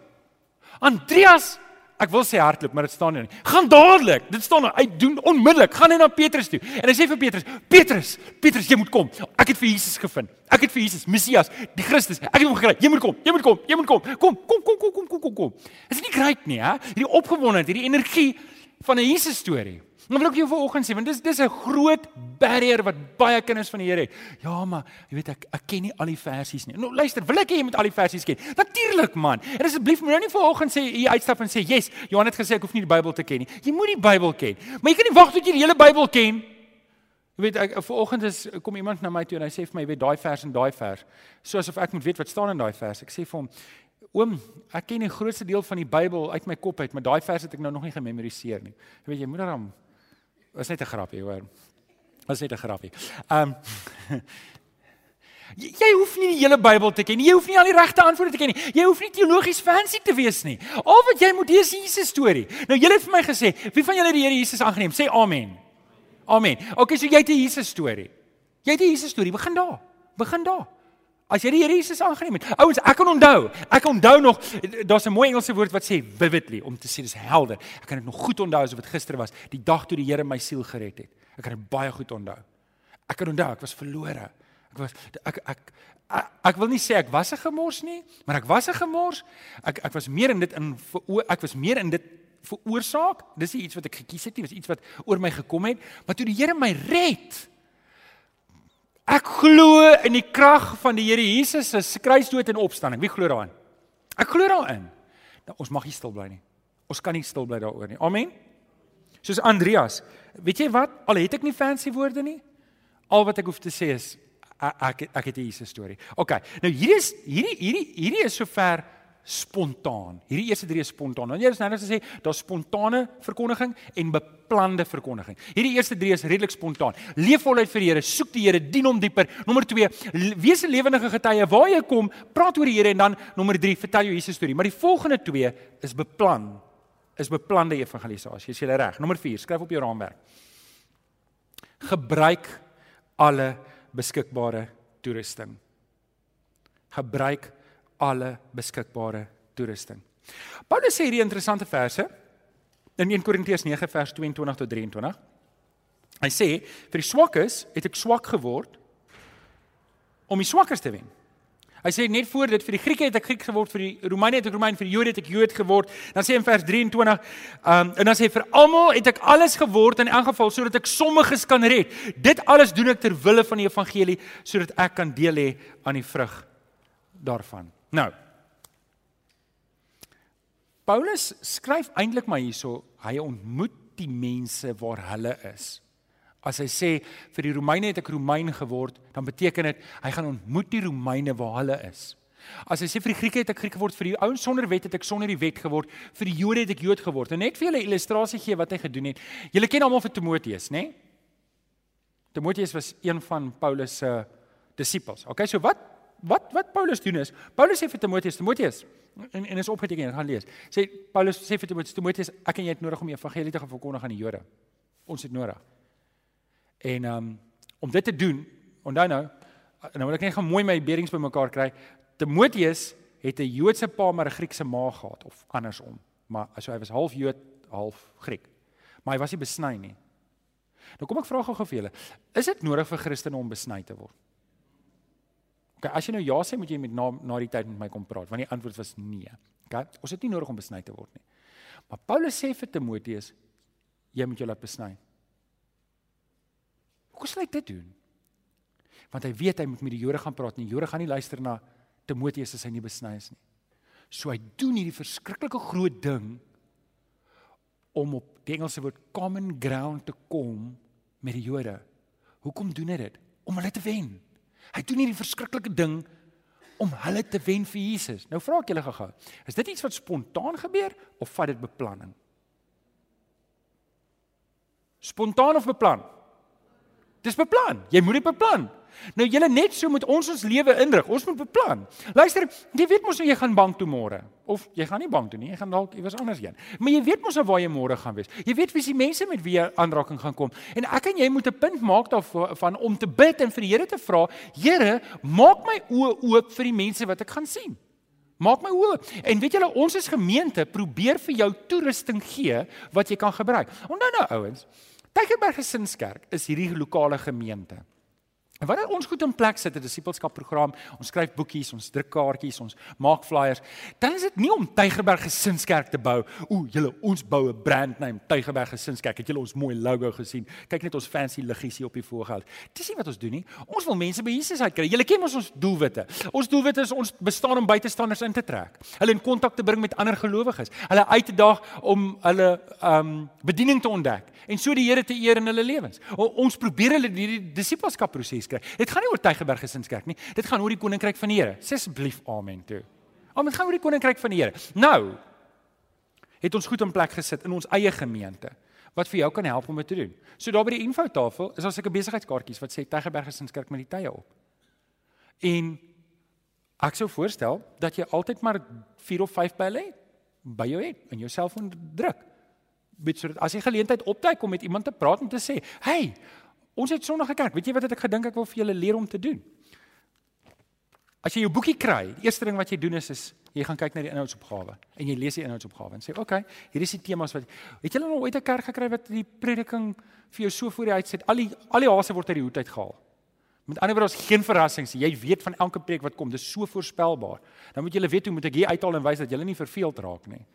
Andreas Ek wil sê hardloop, maar dit staan nie. Gaan dadelik. Dit staan hy doen onmiddellik. Gaan hy na Petrus toe. En hy sê vir Petrus: "Petrus, Petrus, jy moet kom. Ek het vir Jesus gevind. Ek het vir Jesus, Messias, die Christus. Ek het hom gekry. Jy moet kom. Jy moet kom. Jy moet kom. Kom, kom, kom, kom, kom, kom, kom, kom." Is nie great nie, hè? Hierdie opgewondenheid, hierdie energie van 'n Jesus storie. Nou wil ek jou vanoggend sê want dis dis 'n groot barrier wat baie kinders van die Here het. Ja, maar jy weet ek ek ken nie al die versies nie. Nou luister, wil ek hê jy moet al die versies ken? Natuurlik man. En asseblief moet nou nie vanoggend sê jy uitstap en sê, "Yes, Johan het gesê ek hoef nie die Bybel te ken nie." Jy moet die Bybel ken. Maar jy kan nie wag tot jy die hele Bybel ken. Jy weet ek vanoggend is kom iemand na my toe en hy sê vir my, jy weet daai vers en daai vers. Soos of ek moet weet wat staan in daai vers. Ek sê vir hom, Oom, ek ken die grootste deel van die Bybel uit my kop uit, maar daai vers het ek nou nog nie gememoriseer nie. Jy weet jy moet dan Was net 'n grappie, hoor. Was net 'n grappie. Um, Jy hoef nie die hele Bybel te ken nie. Jy hoef nie al die regte antwoorde te ken nie. Jy hoef nie teologies fancy te wees nie. Al wat jy moet is Jesus storie. Nou julle het vir my gesê, wie van julle het die Here Jesus aangeneem? Sê amen. Amen. Okay, so jy het die Jesus storie. Jy het die Jesus storie. Begin daar. Begin daar. As jy die Here Jesus aangeneem het. Ouens, ek kan onthou. Ek onthou nog daar's 'n mooi Engelse woord wat sê vividly om te sê dis helder. Ek kan dit nog goed onthou asof dit gister was, die dag toe die Here my siel gered het. Ek kan dit baie goed onthou. Ek kan onthou ek was verlore. Ek was ek ek ek, ek wil nie sê ek was 'n gemors nie, maar ek was 'n gemors. Ek ek was meer in dit in ek was meer in dit veroorsaak. Dis iets wat ek gekies het nie, dis iets wat oor my gekom het, maar toe die Here my red, Ek glo in die krag van die Here Jesus se kruisdood en opstanding. Wie glo daarin? Ek glo daarin. Nou ons mag nie stil bly nie. Ons kan nie stil bly daaroor nie. Amen. Soos Andreas, weet jy wat? Al het ek nie fancy woorde nie. Al wat ek hoef te sê is ek ek, het 'n Jesus storie. OK. Nou hierdie is hierdie hierdie hierdie is sover spontaan. Hierdie eerste drie is spontaan. Wanneer is nou net gesê daar's spontane verkondiging en beplande verkondiging. Hierdie eerste drie is redelik spontaan. Leef voluit vir die Here, soek die Here, dien hom dieper. Nommer 2, wees 'n lewendige getuie waar jy kom, praat oor die Here en dan nommer 3, vertel jou Jesus storie. Maar die volgende twee is beplan. Is beplande evangelisasie. Is jy reg? Nommer 4, skryf op jou raamwerk. Gebruik alle beskikbare toerusting. Gebruik alle beskikbare toerusting. Paulus sê hierdie interessante verse in 1 Korintiërs 9 vers 22 tot 23. Hy sê vir die swakkes het ek swak geword om die swakkes te wen. Hy sê net voor dit vir die Grieke het ek Griek geword, vir die Romeine het ek Romein, vir die Jode het ek Jood geword. Dan sê in vers 23, um, en dan sê vir almal het ek alles geword in elk geval sodat ek sommiges kan red. Dit alles doen ek ter wille van die evangelie sodat ek kan deel hê aan die vrug daarvan. Nou. Paulus skryf eintlik maar hierso, hy ontmoet die mense waar hulle is. As hy sê vir die Romeine het ek Romein geword, dan beteken dit hy gaan ontmoet die Romeine waar hulle is. As hy sê vir die Grieke het ek Griek geword, vir die ouens sonder wet het ek sonder die wet geword, vir die Jode het ek Jood geword. En net vir julle illustrasie gee wat hy gedoen het. Julle ken almal vir Timoteus, né? Nee? Timoteus was een van Paulus se disippels. Okay, so wat wat wat Paulus doen is, Paulus sê vir Timoteus, Timoteus en en is opgeteken, gaan lees. Sê Paulus sê vir Timoteus, Timoteus, ek en jy het nodig om die evangelie te verkondig aan die Jode. Ons het nodig. En um om dit te doen, onthou nou, nou wil ek net gaan mooi my beerings bymekaar kry. Timoteus het 'n Joodse pa maar 'n Griekse ma gehad of andersom. Maar so hy was half Jood, half Griek. Maar hy was nie besny nie. Nou kom ek vra gou vir julle, is dit nodig vir Christene om besny te word? Okay, as jy nou ja sê, moet jy met na na die tyd met my kom praat, want die antwoord was nee. Okay? Ons het nie nodig om besny te word nie. Maar Paulus sê vir Timoteus, jy moet jou laat besny. Hoe sal hy dit doen? Want hy weet hy moet met die Jode gaan praat en die Jode gaan nie luister na Timoteus as hy nie besny is nie. So hy doen hierdie verskriklike groot ding om op die Engelse woord common ground te kom met die Jode. Hoekom doen hy dit? Om hulle te wen. Hy doen hierdie verskriklike ding om hulle te wen vir Jesus. Nou vra ek julle gou-gou, is dit iets wat spontaan gebeur of vat dit beplanning? Spontaan of beplan? Dis beplan. Jy moet dit beplan. Nou julle net so moet ons ons lewe inrig. Ons moet beplan. Luister, jy weet mos jy gaan bank toe môre of jy gaan nie bank toe nie. Jy gaan dalk iewers anders heen. Maar jy weet mos nou waar jy môre gaan wees. Jy weet wie se mense met wie jy aanraking gaan kom. En ek en jy moet 'n punt maak daarvan om te bid en vir die Here te vra, Here, maak my oë oop vir die mense wat ek gaan sien. Maak my oë. En weet julle, ons as gemeente probeer vir jou toerusting gee wat jy kan gebruik. Onthou nou ouens, Tygerberg Gesinskerk is hierdie lokale gemeente. En wanneer ons goed in plek sit, 'n disipelskap program, ons skryf boekies, ons druk kaartjies, ons maak flyers, dan is dit nie om Tygerberg Gesinskerk te bou. Ooh, julle, ons bou 'n brand name, Tygerberg Gesinskerk. Het julle ons mooi logo gesien? Kyk net ons fancy liggies hier op die voorgeld. Dis nie wat ons doen nie. Ons wil mense by Jesus uitkry. Julle ken ons ons doelwitte. Ons doelwitte is ons bestaan om buitestanders in te trek. Hulle in kontak te bring met ander gelowiges. Hulle uit te daag om hulle um bediening te ontdek en so die Here te eer in hulle lewens. Ons probeer hulle hierdie disipelskap proses kry. Dit gaan nie oor Tygerberg Gesinskerk nie. Dit gaan oor die koninkryk van die Here. Sê asseblief amen toe. Amen, gaan oor die koninkryk van die Here. Nou het ons goed in plek gesit in ons eie gemeente wat vir jou kan help om dit te doen. So daar by die infotafel is daar seker besigheidskaartjies wat sê Tygerberg Gesinskerk met die tye op. En ek sou voorstel dat jy altyd maar 4 of 5 belle by jou het in jou selfoon druk. Bid sodat as jy geleentheid opduik om met iemand te praat en te sê, "Hey, Ons het Sondag gekerk. Weet jy wat het ek gedink ek wil vir julle leer om te doen? As jy jou boekie kry, die eerste ding wat jy doen is is jy gaan kyk na die inhoudsopgawe en jy lees die inhoudsopgawe en sê, "Oké, okay, hier is die temas wat Het julle nog ooit 'n kerk gekry wat die prediking vir jou so voor die uitset? Al die al die hase word uit die hoed uitgehaal. Met ander woorde, daar's geen verrassings. Jy weet van elke preek wat kom, dis so voorspelbaar. Dan moet jy weet hoe moet ek hier uithaal en wys dat jy nie verveeld raak nie.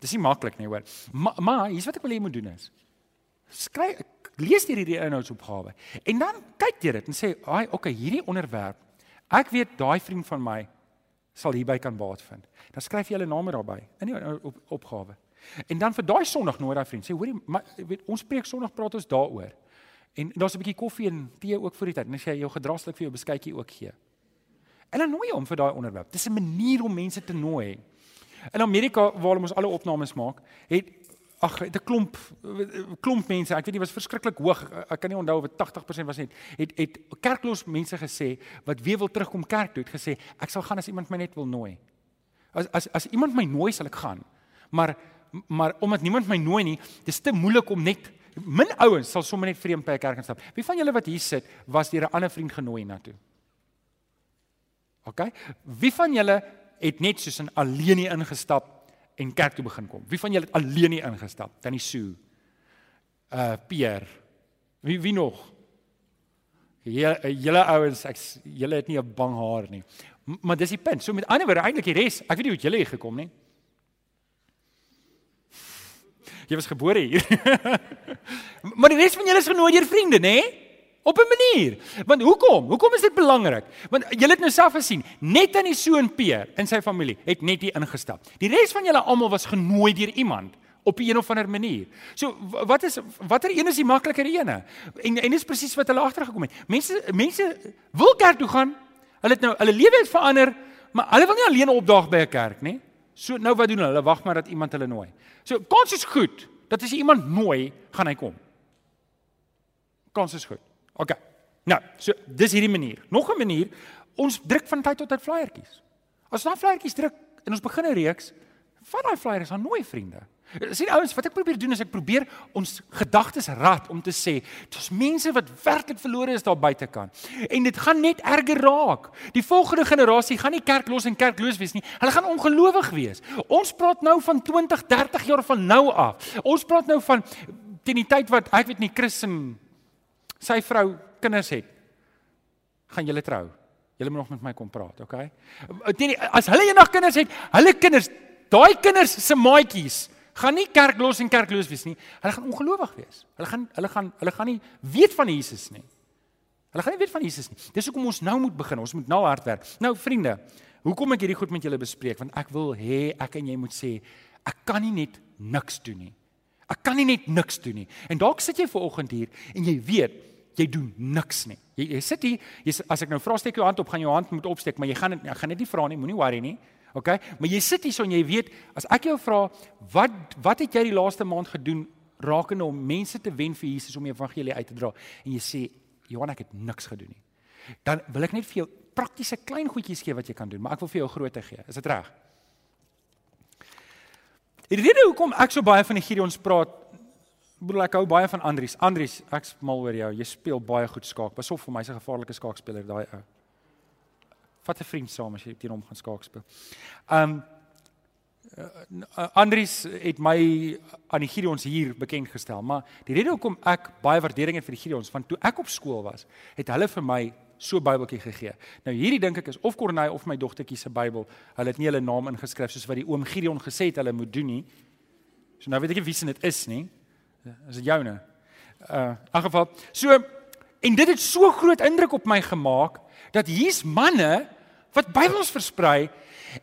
Dis nie maklik nie, hoor. Maar maar hier's wat ek wil hê jy moet doen is skryf lees deur hierdie inhoudsopgawe en dan kyk jy dit en sê, "Ag, okay, hierdie onderwerp. Ek weet daai vriend van my sal hierby kan baat vind." Dan skryf jy hulle name daarbey in die op, opgawe. En dan vir daai Sondag nooi daai vriend, sê, "Hoorie, maar weet ons preek Sondag praat ons daaroor." En daar's 'n bietjie koffie en tee ook vir die tyd. En as jy jou gedraslik vir jou beskuitjie ook gee. En dan nooi hom vir daai onderwerp. Dis 'n manier om mense te nooi. In Amerika waar ons alle opnames maak, het ag, het 'n klomp klomp mense, ek weet nie was verskriklik hoog. Ek kan nie onthou of dit 80% was net het het kerkloos mense gesê wat weer wil terugkom kerk toe, het gesê ek sal gaan as iemand my net wil nooi. As as as iemand my nooi, sal ek gaan. Maar maar omdat niemand my nooi nie, dis te moeilik om net min ouens sal sommer net vreemd by 'n kerk instap. Wie van julle wat hier sit, was deur 'n ander vriend genooi na toe? OK? Wie van julle het net soos 'n alleen hier ingestap en kerk toe begin kom. Wie van julle het alleen hier ingestap? Tannie Sue. Uh Pierre. Wie wie nog? Julle julle ouens, ek julle het nie 'n bang haar nie. M maar dis die punt. So met ander woorde eintlik die res, ek weet nie hoe julle hier gekom nie. Jy was gebore hier. maar die res van julle is genooi deur vriende, nê? Nee? Op 'n manier. Want hoekom? Hoekom is dit belangrik? Want julle het nou self gesien, net aan die seun Peer en sy familie het net hier ingestap. Die res van julle almal was genooi deur iemand op 'n of ander manier. So wat is watter een is die makliker ene? En en dis presies wat hulle agtergekom het. Mense mense wil kerk toe gaan. Hulle het nou hulle lewe het verander, maar hulle wil nie alleen opdaag by 'n kerk nie. So nou wat doen hulle? Hulle wag maar dat iemand hulle nooi. So kans is goed dat as jy iemand nooi, gaan hy kom. Kans is goed. OK. Nou, so dis hierdie manier. Nog 'n manier, ons druk van tyd tot tyd flyertjies. As ons daai flyertjies druk en ons begin 'n reeks, vat daai flyers aan nooi vriende. Sien ouens, wat ek probeer doen is ek probeer ons gedagtes rad om te sê, daar's mense wat werklik verlore is daar buitekant. En dit gaan net erger raak. Die volgende generasie gaan nie kerklos en kerkloos wees nie. Hulle gaan ongelowig wees. Ons praat nou van 20, 30 jaar van nou af. Ons praat nou van teen die tyd wat ek weet nie Chris en sy vrou kinders het. Gaan julle trou? Julle moet nog met my kom praat, okay? Teen die, as hulle eendag kinders het, hulle kinders, daai kinders se maatjies gaan nie kerklos en kerkloos wees nie. Hulle gaan ongelowig wees. Hulle gaan hulle gaan hulle gaan nie weet van Jesus nie. Hulle gaan nie weet van Jesus nie. Dis hoekom ons nou moet begin. Ons moet nou hard werk. Nou vriende, hoekom ek hierdie goed met julle bespreek? Want ek wil hê ek en jy moet sê ek kan nie net niks doen nie. Ek kan nie net niks doen nie. En dalk sit jy ver oggend hier en jy weet jy doen niks nie. Jy, jy sit hier, jy, as ek nou vra steek jou hand op, gaan jou hand moet opsteek, maar jy gaan ek gaan dit nie vra nie, moenie worry nie. OK? Maar jy sit hier so en jy weet, as ek jou vra, wat wat het jy die laaste maand gedoen rakende om mense te wen vir Jesus om die evangelie uit te dra? En jy sê, Johan, ek het niks gedoen nie. Dan wil ek net vir jou praktiese klein goedjies gee wat jy kan doen, maar ek wil vir jou grootte gee. Is dit reg? Die rede hoekom ek so baie van die Gideons praat, bedoel ek hou baie van Andries. Andries, ek's mal oor jou. Jy speel baie goed skaak. Pas op vir my, hy's 'n gevaarlike skaakspeler daai ou vat 'n vriend saam as jy teen hom gaan skaak speel. Um uh, Andries het my aan die Gideons hier bekend gestel, maar die rede hoekom ek baie waardering het vir die Gideons, want toe ek op skool was, het hulle vir my so Bybeltjie gegee. Nou hierdie dink ek is of Corneille of my dogtertjie se Bybel. Hulle het nie hulle naam ingeskryf soos wat die oom Gideon gesê het hulle moet doen nie. So nou weet ek nie wie se dit is nie. Is dit joune? Uh in elk geval, so en dit het so groot indruk op my gemaak dat hier's manne wat Bybels versprei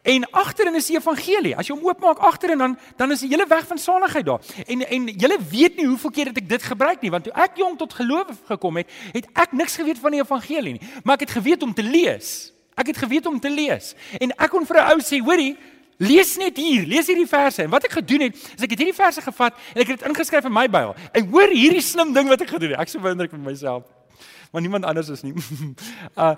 en agterin is die evangelie. As jy hom oopmaak agterin dan dan is die hele weg van saligheid daar. En en julle weet nie hoeveel keer het ek dit gebruik nie want toe ek jong tot geloof gekom het, het ek niks geweet van die evangelie nie, maar ek het geweet om te lees. Ek het geweet om te lees. En ek kon vir 'n ou sê, hoorie, lees net hier, lees hierdie verse. En wat ek gedoen het, is ek het hierdie verse gevat en ek het dit ingeskryf in my Bybel. En hoor hierdie slim ding wat ek gedoen het. Ek sou ek met myself. Maar niemand anders is nie. uh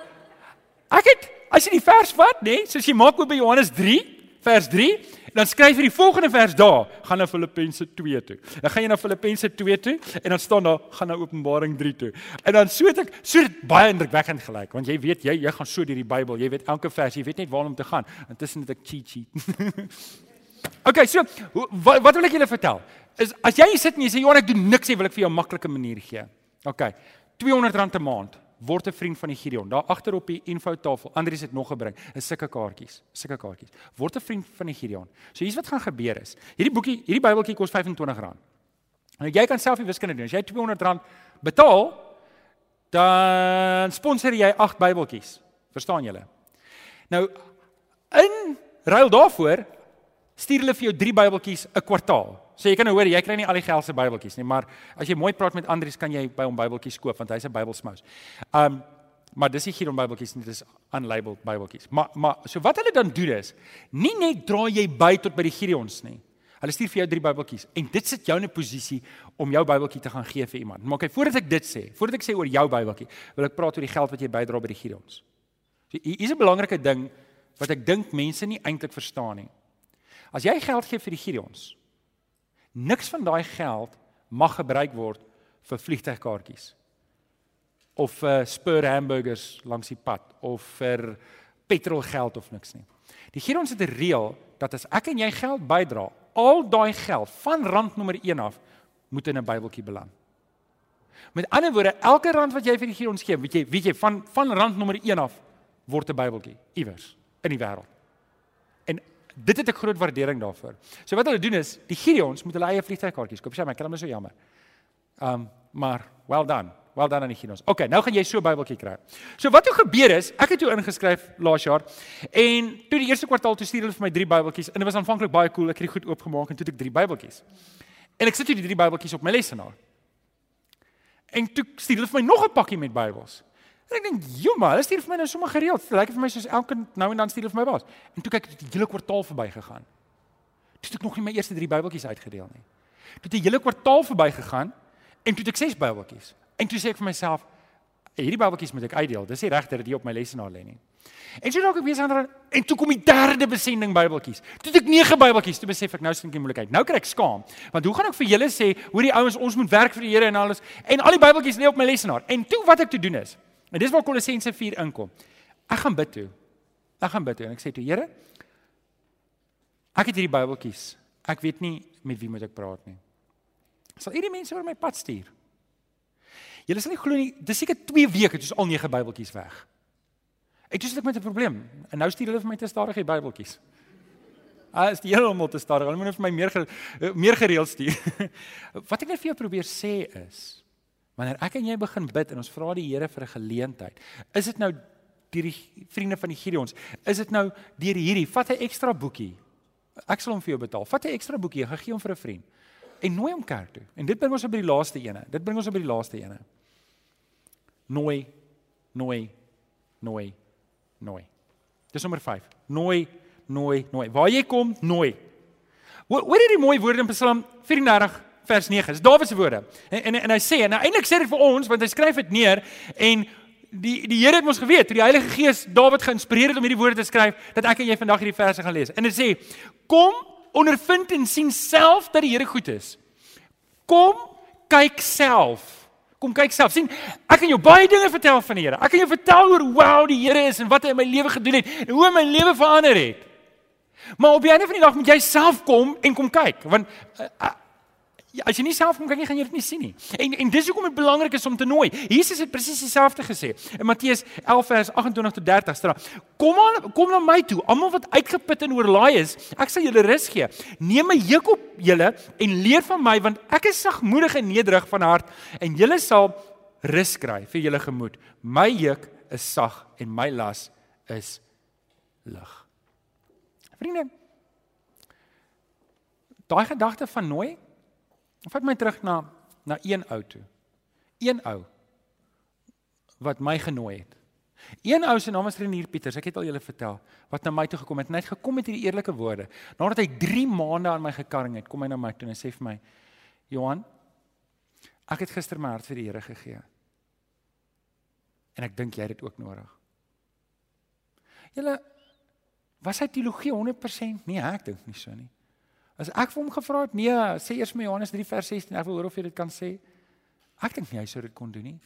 Ek het as jy die vers vat, nê, nee, soos jy maak oop by Johannes 3 vers 3, dan skryf jy die volgende vers daar, gaan na Filippense 2 toe. Dan gaan jy na Filippense 2 toe en dan staan daar gaan na Openbaring 3 toe. En dan so het ek so dit baie indrukwekkend gelyk, want jy weet jy jy gaan so deur die Bybel, jy weet elke vers, jy weet net waar om te gaan. Intussen het ek cheat sheet. okay, so wat, wat wil ek julle vertel? Is as jy sit en jy sê Johan ek doen niks, jy wil ek vir jou 'n maklike manier gee. Okay. R200 'n maand word 'n vriend van die Gideon. Daar agter op die infotafel, Andries het nog gebring, is sulke kaartjies, sulke kaartjies. Word 'n vriend van die Gideon. So hier's wat gaan gebeur is. Hierdie boekie, hierdie Bybeltjie kos R25. Nou jy kan self die wiskunde doen. As jy R200 betaal, dan sponsor jy 8 Bybeltjies. Verstaan julle? Nou in ruil daarvoor stuur hulle vir jou 3 Bybeltjies 'n kwartaal. So jy kan nou hoor, jy kry nie al die geld se Bybeltjies nie, maar as jy mooi praat met Andries, kan jy by hom Bybeltjies koop want hy's 'n Bybelsmous. Um maar dis nie hier om Bybeltjies nie, dis unlabeled Bybeltjies. Maar maar so wat hulle dan doen is, nie net dra jy by tot by die Gideons nie. Hulle stuur vir jou drie Bybeltjies en dit sit jou in 'n posisie om jou Bybeltjie te gaan gee vir iemand. Maar okay, voordat ek dit sê, voordat ek sê oor jou Bybeltjie, wil ek praat oor die geld wat jy bydra by die Gideons. So hier is 'n belangrike ding wat ek dink mense nie eintlik verstaan nie. As jy geld gee vir die Gideons, Niks van daai geld mag gebruik word vir vliegtuigkaartjies of vir spur hamburgers langs die pad of vir petrolgeld of niks nie. Die hier ons het 'n reël dat as ek en jy geld bydra, al daai geld van rand nommer 1 af moet in 'n Bybeltjie beland. Met ander woorde, elke rand wat jy vir die hier ons gee, weet jy, weet jy van van rand nommer 1 af word 'n Bybeltjie iewers in die wêreld. En dit het ek groot waardering daarvoor. So wat hulle doen is, die Gideons moet hulle eie vliegtuigkaartjies koop. Sê my, kan hom so jammer. Um maar well done. Well done aan die Gideons. Okay, nou gaan jy so 'n Bybeltjie kry. So wat het gebeur is, ek het jou ingeskryf laas jaar en toe die eerste kwartaal toe stuur hulle vir my drie Bybeltjies en dit was aanvanklik baie cool. Ek het dit goed oopgemaak en toe het ek drie Bybeltjies. En ek sit hier die drie Bybeltjies op my lesenaar. En toe stuur hulle vir my nog 'n pakkie met Bybels. En ek dink, "Jomma, hulle stuur vir my nou sommer gereeld. Dit lyk vir my soos elke nou en dan stuur hulle vir my baas." En toe kyk ek die hele kwartaal verbygegaan. Toe het ek nog nie my eerste 3 Bybeltjies uitgedeel nie. Toe het die hele kwartaal verbygegaan en toe het ek 6 Bybeltjies. En toe sê ek vir myself, hierdie Bybeltjies moet ek uitdeel. Dis nie reg dat dit op my lesenaar lê nie. En so dalk ek besig aan en toe kom die derde besending Bybeltjies. Toe het ek 9 Bybeltjies, toe besef ek nou sien ek die moeilikheid. Nou kry ek skaam. Want hoe gaan ek vir julle sê hoe die ouens ons moet werk vir die Here en alles en al die Bybeltjies lê op my lesenaar. En toe wat ek toe doen is, en dis waar Kolossense 4 inkom. Ek gaan bid toe. Ek gaan bid toe en ek sê toe Here, ek het hierdie Bybeltjies. Ek weet nie met wie moet ek praat nie. Sal hierdie mense oor my pad stuur? Julle sal nie glo nie, dis seker 2 weke het ons al 9 Bybeltjies weg. Ek dis ek met 'n probleem. En nou stuur hulle vir my te stadig die Bybeltjies. Ah, is die hele almal te stadig. Hulle moet vir my meer meer gereeld stuur. Wat ek net vir jou probeer sê is, wanneer ek en jy begin bid en ons vra die Here vir 'n geleentheid, is dit nou deur die vriende van die Gideons, is dit nou deur hierdie, vat 'n ekstra boekie. Ek sal hom vir jou betaal. Vat 'n ekstra boekie, gaan gee hom vir 'n vriend en nooi hom kerk toe. En dit bring ons op by die laaste ene. Dit bring ons op by die laaste ene. Nooi, nooi, nooi nooi. Dis nommer 5. Nooi, nooi, nooi. Waar jy kom, nooi. Hoor jy die mooi woorde in Psalm 34 vers 9? Dis Dawid se woorde. En, en en hy sê en eintlik sê dit vir ons want hy skryf dit neer en die die Here het ons geweet, toe die Heilige Gees Dawid geïnspireer het om hierdie woorde te skryf, dat ek en jy vandag hierdie verse gaan lees. En dit sê: "Kom, ondervind en sien self dat die Here goed is. Kom, kyk self Kom kyk self. sien, ek kan jou baie dinge vertel van die Here. Ek kan jou vertel oor hoe wow die Here is en wat hy in my lewe gedoen het en hoe hy my lewe verander het. Maar op einde van die dag moet jy self kom en kom kyk, want uh, Ja, as jy nie self kom kyk nie, gaan jy dit nie sien nie. En en dis hoekom dit belangrik is om te nooi. Jesus het presies dieselfde gesê. In Matteus 11 vers 28 tot 30 staan: "Kom aan, kom na my toe, almal wat uitgeput en oorlaai is, ek sal julle rus gee. Neem my juk op julle en leer van my, want ek is sagmoedig en nederig van hart, en julle sal rus kry vir julle gemoed. My juk is sag en my las is lig." Vriende, daai gedagte van nooi Vat my terug na na een ou toe. Een ou wat my genooi het. Een ou se naam is Renier Pieters, ek het al julle vertel, wat na my toe gekom het en hy het gekom met hierdie eerlike woorde. Nadat hy 3 maande aan my gekarring het, kom hy na my toe en hy sê vir my: "Johan, ek het gister my hart vir die Here gegee. En ek dink jy het dit ook nodig." Julle was hy teologie 100%? Nee, ek dink nie so nie. As ek vir hom gevra het, nee, sê eers my Johannes 3 vers 16, ek wil hoor of jy dit kan sê. Ek dink nie hy sou dit kon doen nie.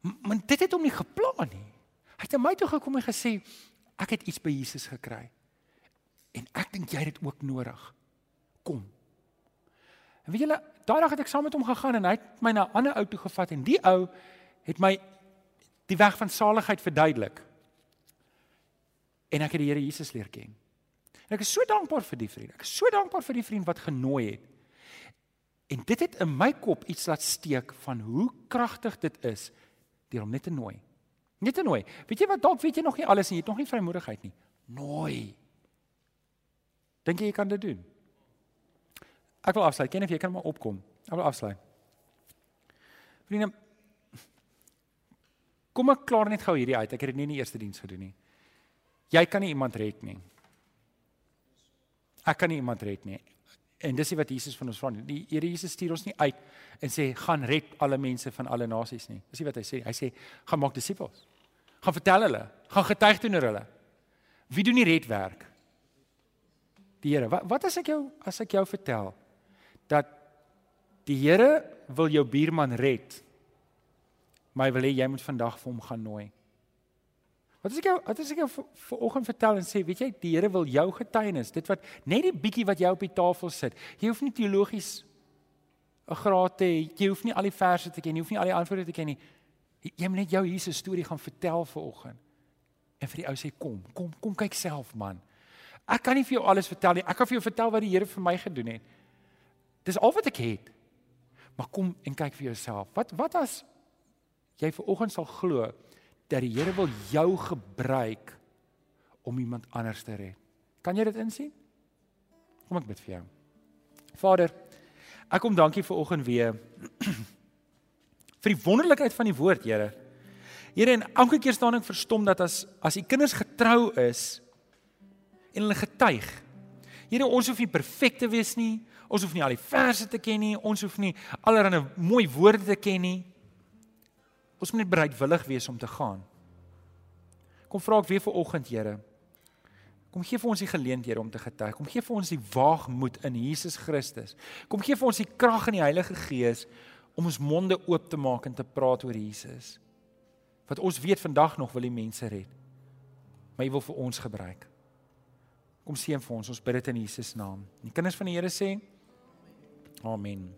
Maar dit het hom nie geplan nie. Hy het na my toe gekom en gesê, ek het iets by Jesus gekry. En ek dink jy het dit ook nodig. Kom. En weet julle, daai dag het ek saam met hom gegaan en hy het my na 'n ander ou toe gevat en die ou het my die weg van saligheid verduidelik. En ek het die Here Jesus leer ken. En ek is so dankbaar vir die vriend. Ek is so dankbaar vir die vriend wat genooi het. En dit het in my kop iets laat steek van hoe kragtig dit is deur hom net te nooi. Net te nooi. Weet jy wat dalk weet jy nog nie alles en jy het nog nie vrymoedigheid nie. Nooi. Dink jy jy kan dit doen? Ek wil afsluit. Ken of jy kan maar opkom. Ek wil afsluit. Vriende Kom ek klaar net gou hierdie uit. Ek het dit nie in die eerste diens gedoen nie. Jy kan nie iemand red nie. Ek kan nie iemand red nie. En dis wat Jesus van ons vra. Die Here Jesus stuur ons nie uit en sê gaan red alle mense van alle nasies nie. Dis wat hy sê. Hy sê gaan maak disippels. Gaan vertel hulle, gaan getuig teenoor hulle. Wie doen die redwerk? Die Here. Wat, wat as ek jou as ek jou vertel dat die Here wil jou buurman red? Maar hy wil hê jy moet vandag vir hom gaan nooi. Wat as ek jou wat as ek jou vanoggend vertel en sê, weet jy, die Here wil jou getuienis, dit wat net die bietjie wat jy op die tafel sit. Jy hoef nie teologies 'n graad te hê, jy hoef nie al die verse te ken, jy hoef nie al die antwoorde te ken nie. Jy moet net jou Jesus storie gaan vertel vanoggend. En vir die ou sê kom, kom, kom kyk self man. Ek kan nie vir jou alles vertel nie. Ek kan vir jou vertel wat die Here vir my gedoen het. Dis al wat ek het. Maar kom en kyk vir jouself. Wat wat as jy vanoggend sal glo dat die Here wil jou gebruik om iemand anders te red. Kan jy dit insien? Kom ek bid vir jou. Vader, ek kom dankie vir oggend weer vir die wonderlikheid van die woord, Here. Here, en elke keer staan ek verstom dat as as u kinders getrou is en hulle getuig. Here, ons hoef nie perfek te wees nie. Ons hoef nie al die verse te ken nie. Ons hoef nie allerlei mooi woorde te ken nie. Ons moet net bereidwillig wees om te gaan. Kom vra ek weer vir oggend, Here. Kom gee vir ons die geleenthede om te getuig. Kom gee vir ons die waagmoed in Jesus Christus. Kom gee vir ons die krag in die Heilige Gees om ons monde oop te maak en te praat oor Jesus. Wat ons weet vandag nog wil die mense red. Maar jy wil vir ons gebruik. Kom seën vir ons. Ons bid dit in Jesus naam. Die kinders van die Here sê Amen.